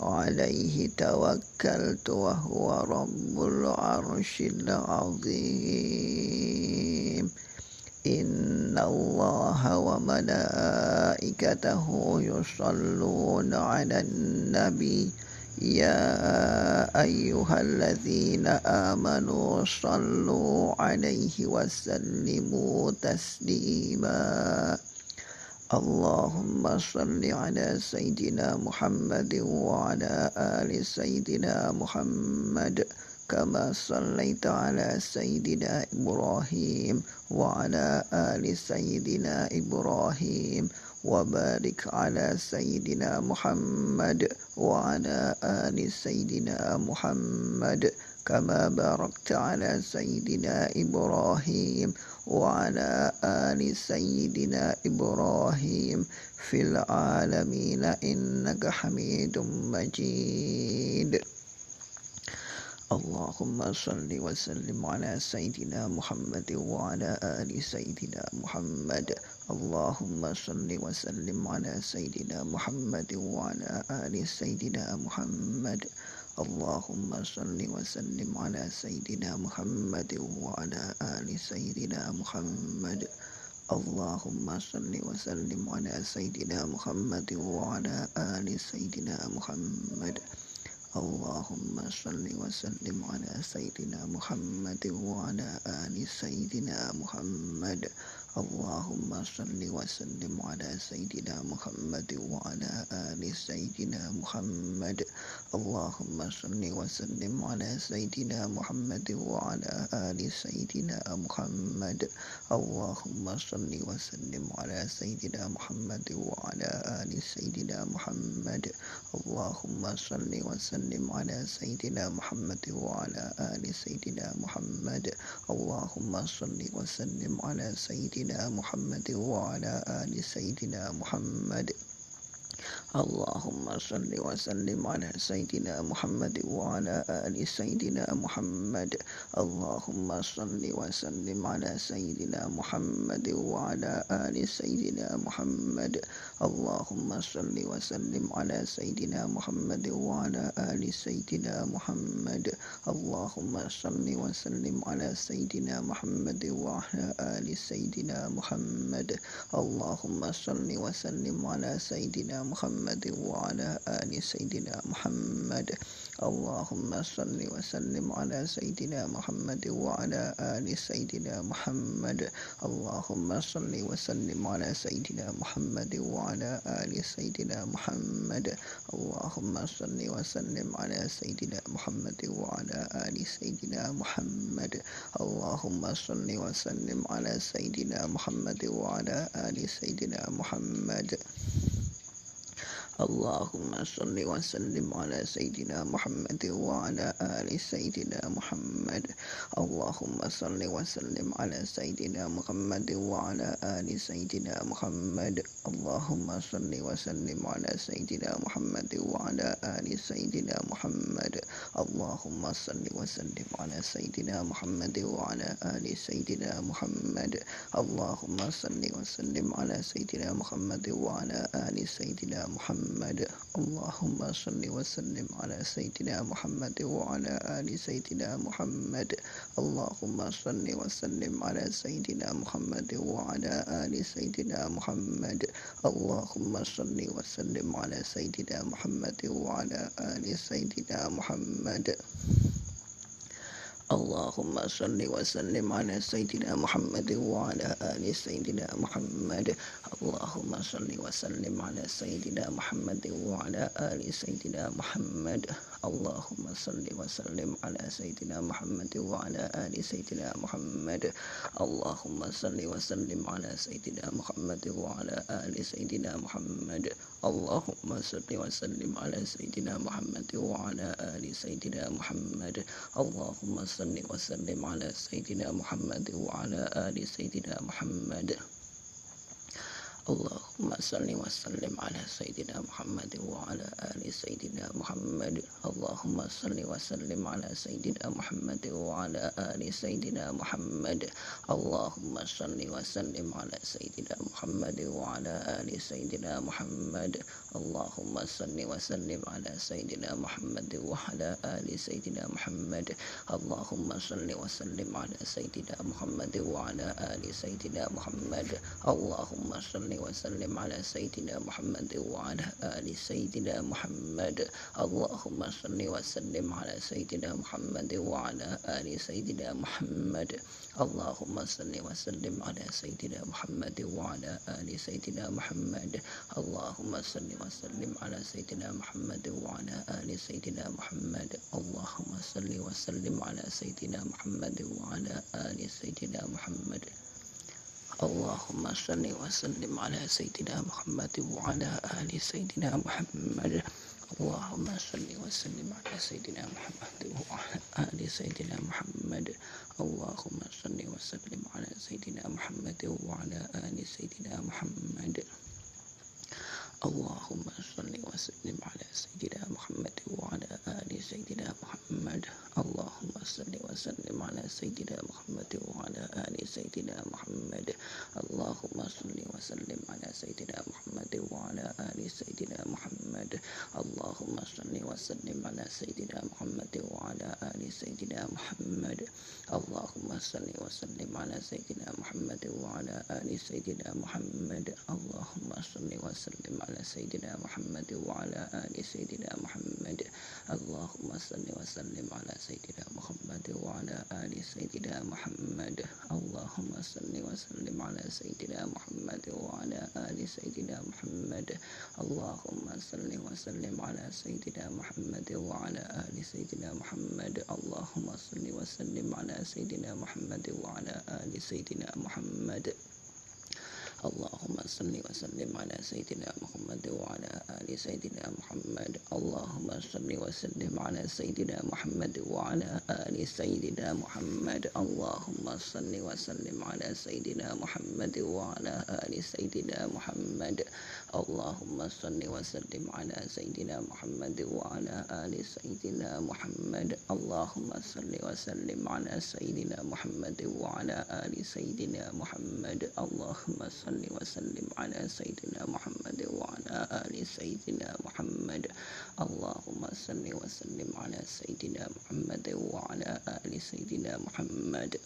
عليه توكلت وهو رب العرش العظيم. إن الله وملائكته يصلون على النبي. يا أيها الذين آمنوا صلوا عليه وسلموا تسليما. اللهم صل على سيدنا محمد وعلى آل سيدنا محمد كما صليت على سيدنا إبراهيم وعلى آل سيدنا إبراهيم وبارك على سيدنا محمد وعلى آل سيدنا محمد كما باركت على سيدنا إبراهيم وعلى آل سيدنا إبراهيم في العالمين إنك حميد مجيد. اللهم صل وسلم على سيدنا محمد وعلى آل سيدنا محمد. اللهم صل وسلم على سيدنا محمد وعلى آل سيدنا محمد. اللهم صل وسلم على سيدنا محمد وعلى آل سيدنا محمد. اللهم صل وسلم على سيدنا محمد وعلى آل سيدنا محمد. اللهم صل وسلم على سيدنا محمد وعلى آل سيدنا محمد. اللهم صل وسلم على سيدنا محمد وعلى آل سيدنا محمد. اللهم صل وسلم على سيدنا محمد وعلى آل سيدنا محمد. اللهم صل وسلم على سيدنا محمد وعلى آل سيدنا محمد. اللهم صل وسلم على سيدنا محمد وعلى آل سيدنا محمد. اللهم صل وسلم على سيدنا محمد وعلى آل سيدنا محمد. اللهم صل وسلم على سيدنا محمد وعلى آل سيدنا محمد. اللهم صل وسلم على سيدنا محمد وعلى آل سيدنا محمد. اللهم صل وسلم على سيدنا محمد وعلى آل سيدنا محمد. اللهم صل وسلم على سيدنا محمد وعلى آل سيدنا محمد. اللهم صل وسلم على سيدنا محمد محمد وعلى آل سيدنا محمد. اللهم صل وسلم على سيدنا محمد وعلى آل سيدنا محمد. اللهم صل وسلم على سيدنا محمد وعلى آل سيدنا محمد. اللهم صل وسلم على سيدنا محمد وعلى آل سيدنا محمد. اللهم صل وسلم على سيدنا محمد وعلى آل سيدنا محمد. اللهم صل وسلم على سيدنا محمد وعلى آل سيدنا محمد. اللهم صل وسلم على سيدنا محمد وعلى آل سيدنا محمد. اللهم صل وسلم على سيدنا محمد وعلى آل سيدنا محمد. اللهم صل وسلم على سيدنا محمد وعلى آل سيدنا محمد. اللهم صل وسلم على سيدنا محمد وعلى آل سيدنا محمد. محمد. اللهم صل وسلم على سيدنا محمد وعلى آل سيدنا محمد. اللهم صل وسلم على سيدنا محمد وعلى آل سيدنا محمد. اللهم صل وسلم على سيدنا محمد وعلى آل سيدنا محمد. اللهم صل وسلم على سيدنا محمد وعلى آل سيدنا محمد. اللهم صل وسلم على سيدنا محمد وعلى آل سيدنا محمد. اللهم صل وسلم على سيدنا محمد وعلى آل سيدنا محمد. اللهم صل وسلم على سيدنا محمد وعلى آل سيدنا محمد. اللهم صل وسلم على سيدنا محمد وعلى آل سيدنا محمد. اللهم صل وسلم على سيدنا محمد وعلى آل سيدنا محمد. اللهم صل وسلم على سيدنا محمد وعلى آل سيدنا محمد. اللهم صل وسلم على سيدنا محمد وعلى آل سيدنا محمد. اللهم صل وسلم على سيدنا محمد وعلى آل سيدنا محمد. اللهم صل وسلم على سيدنا محمد وعلى آل سيدنا محمد. اللهم صل وسلم على سيدنا محمد وعلى آل سيدنا محمد. اللهم صل وسلم على سيدنا محمد وعلى آل سيدنا محمد. اللهم صل وسلم على سيدنا محمد وعلى آل سيدنا محمد. اللهم صل وسلم على سيدنا محمد وعلى آل سيدنا محمد. اللهم صل وسلم على سيدنا محمد وعلى آل سيدنا محمد. اللهم صل وسلم على سيدنا محمد وعلى آل سيدنا محمد. اللهم صل وسلم على سيدنا محمد وعلى آل سيدنا محمد. اللهم صل وسلم على سيدنا محمد وعلى آل سيدنا محمد. اللهم صل وسلم على سيدنا محمد وعلى آل سيدنا محمد. اللهم صل وسلم على سيدنا محمد وعلى آل سيدنا محمد. اللهم صل وسلم على سيدنا محمد وعلى آل سيدنا محمد. اللهم صل وسلم على سيدنا محمد وعلى آل سيدنا محمد. اللهم صل وسلم على سيدنا محمد وعلى آل سيدنا محمد. اللهم صل وسلم على سيدنا محمد وعلى آل سيدنا محمد. اللهم صل وسلم على سيدنا محمد وعلى آل سيدنا محمد. اللهم صل وسلم على سيدنا محمد وعلى آل سيدنا محمد. اللهم صل وسلم على سيدنا محمد وعلى آل سيدنا محمد. اللهم صل وسلم على سيدنا محمد وعلى آل سيدنا محمد. اللهم صل وسلم على سيدنا محمد وعلى آل سيدنا محمد. اللهم صل وسلم على سيدنا محمد وعلى آل سيدنا محمد. اللهم صل وسلم على سيدنا محمد وعلى آل سيدنا محمد. اللهم صل وسلم على سيدنا محمد وعلى آل سيدنا محمد. اللهم صل وسلم على سيدنا محمد وعلى آل سيدنا محمد. اللهم صل وسلم على سيدنا محمد وعلى آل سيدنا محمد. اللهم صل صل وسلم على سيدنا محمد وعلى آل سيدنا محمد. اللهم صل وسلم على سيدنا محمد وعلى آل سيدنا محمد.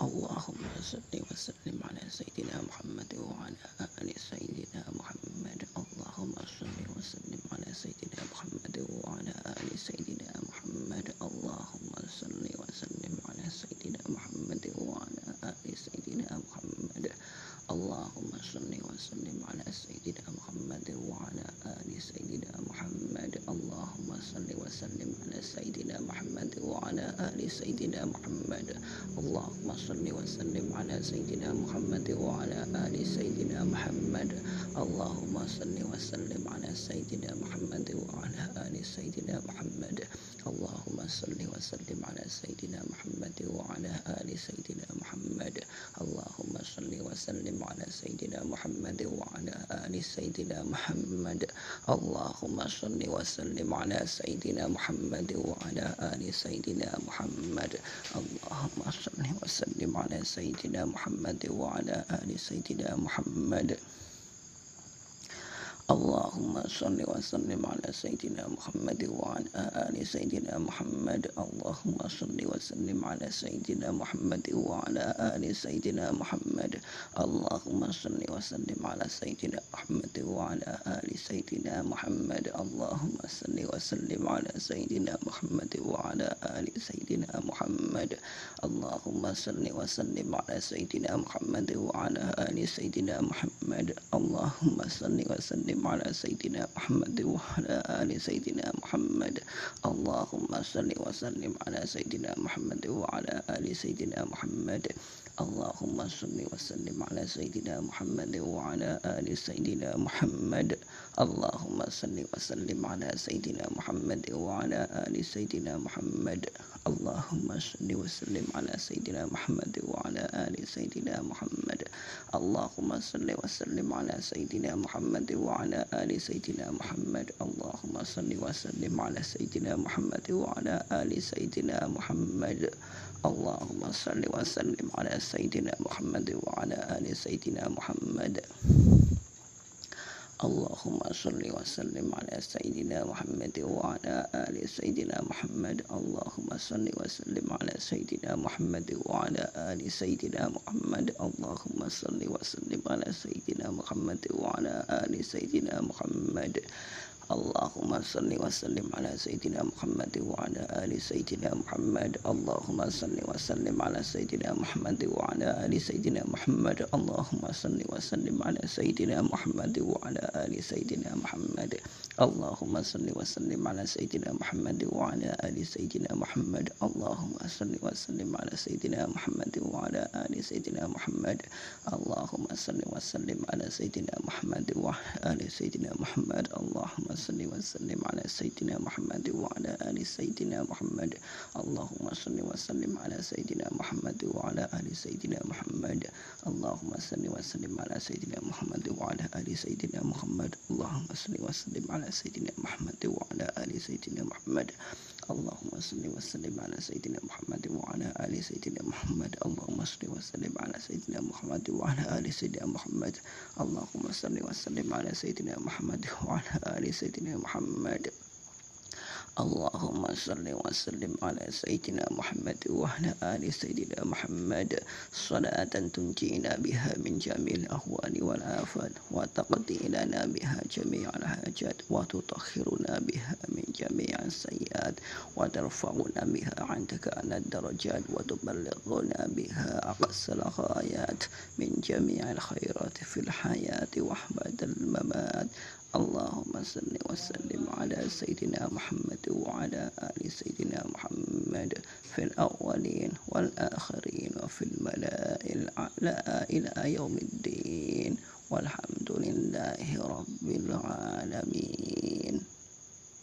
اللهم صل وسلم على سيدنا محمد وعلى آل سيدنا محمد. اللهم صل وسلم على سيدنا محمد وعلى آل سيدنا محمد. اللهم صل وسلم على سيدنا محمد وعلى آل سيدنا محمد اللهم صل وسلم على سيدنا محمد وعلى آل سيدنا محمد. اللهم صل وسلم على سيدنا محمد وعلى آل سيدنا محمد. اللهم صل وسلم على سيدنا محمد وعلى آل سيدنا محمد. اللهم صل وسلم على سيدنا محمد وعلى آل سيدنا محمد. اللهم صل وسلم على سيدنا محمد وعلى آل سيدنا محمد. اللهم صل وسلم على سيدنا محمد وعلى آل سيدنا محمد. اللهم صل وسلم على سيدنا محمد وعلى آل سيدنا محمد. اللهم صل وسلم على سيدنا محمد وعلى آل سيدنا محمد. اللهم صل وسلم على سيدنا محمد وعلى آل سيدنا محمد. اللهم صل وسلم على سيدنا محمد وعلى آل سيدنا محمد. اللهم صل وسلم على سيدنا محمد وعلى آل سيدنا محمد. اللهم صل وسلم على سيدنا محمد وعلى آل سيدنا محمد. اللهم صل وسلم على سيدنا محمد وعلى آل سيدنا محمد. اللهم صل وسلم وسلم على سيدنا محمد وعلى آل سيدنا محمد. اللهم صل وسلم على سيدنا محمد وعلى آل سيدنا محمد. اللهم صل وسلم على سيدنا محمد وعلى آل سيدنا محمد. اللهم صل وسلم على سيدنا محمد وعلى آل سيدنا محمد. اللهم صل وسلم على سيدنا محمد وعلى آل سيدنا محمد. اللهم صل وسلم على سيدنا محمد وعلى آل سيدنا محمد. اللهم صل وسلم على سيدنا محمد وعلى آل سيدنا محمد. اللهم صل وسلم على سيدنا محمد وعلى آل سيدنا محمد. اللهم صل وسلم على سيدنا محمد وعلى آل سيدنا محمد. اللهم صل وسلم على سيدنا محمد وعلى آل سيدنا محمد. اللهم صل وسلم على سيدنا محمد وعلى آل سيدنا محمد. اللهم صل وسلم على سيدنا محمد وعلى آل سيدنا محمد. اللهم صل وسلم على سيدنا محمد وعلى آل سيدنا محمد. اللهم صل وسلم على سيدنا محمد وعلى آل سيدنا محمد. اللهم صل وسلم على سيدنا محمد وعلى آل سيدنا محمد. اللهم صل وسلم على سيدنا محمد وعلى آل سيدنا محمد. اللهم صل وسلم على سيدنا محمد وعلى آل سيدنا محمد. اللهم صل وسلم على سيدنا محمد وعلى آل سيدنا محمد. اللهم صل وسلم على سيدنا محمد وعلى آل سيدنا محمد. اللهم صل وسلم على سيدنا محمد وعلى آل سيدنا محمد. اللهم صل وسلم على سيدنا محمد وعلى آل سيدنا محمد. اللهم صل وسلم على سيدنا محمد وعلى آل سيدنا محمد. اللهم صل وسلم على سيدنا محمد وعلى آل سيدنا محمد. اللهم صل وسلم على سيدنا محمد وعلى آل سيدنا محمد. اللهم صل وسلم على سيدنا محمد وعلى آل سيدنا محمد. صلاة تنجينا بها من جميع الأهوال والآفات وتقضي لنا بها جميع الحاجات وتطهرنا بها من جميع السيئات وترفعنا بها عندك على الدرجات وتبلغنا بها أقصى الغايات من جميع الخيرات في الحياة وحبة الممات. اللهم صل وسلم على سيدنا محمد وعلى آل سيدنا محمد في الأولين والآخرين وفي الملائ الأعلى إلى يوم الدين. والحمد لله رب العالمين.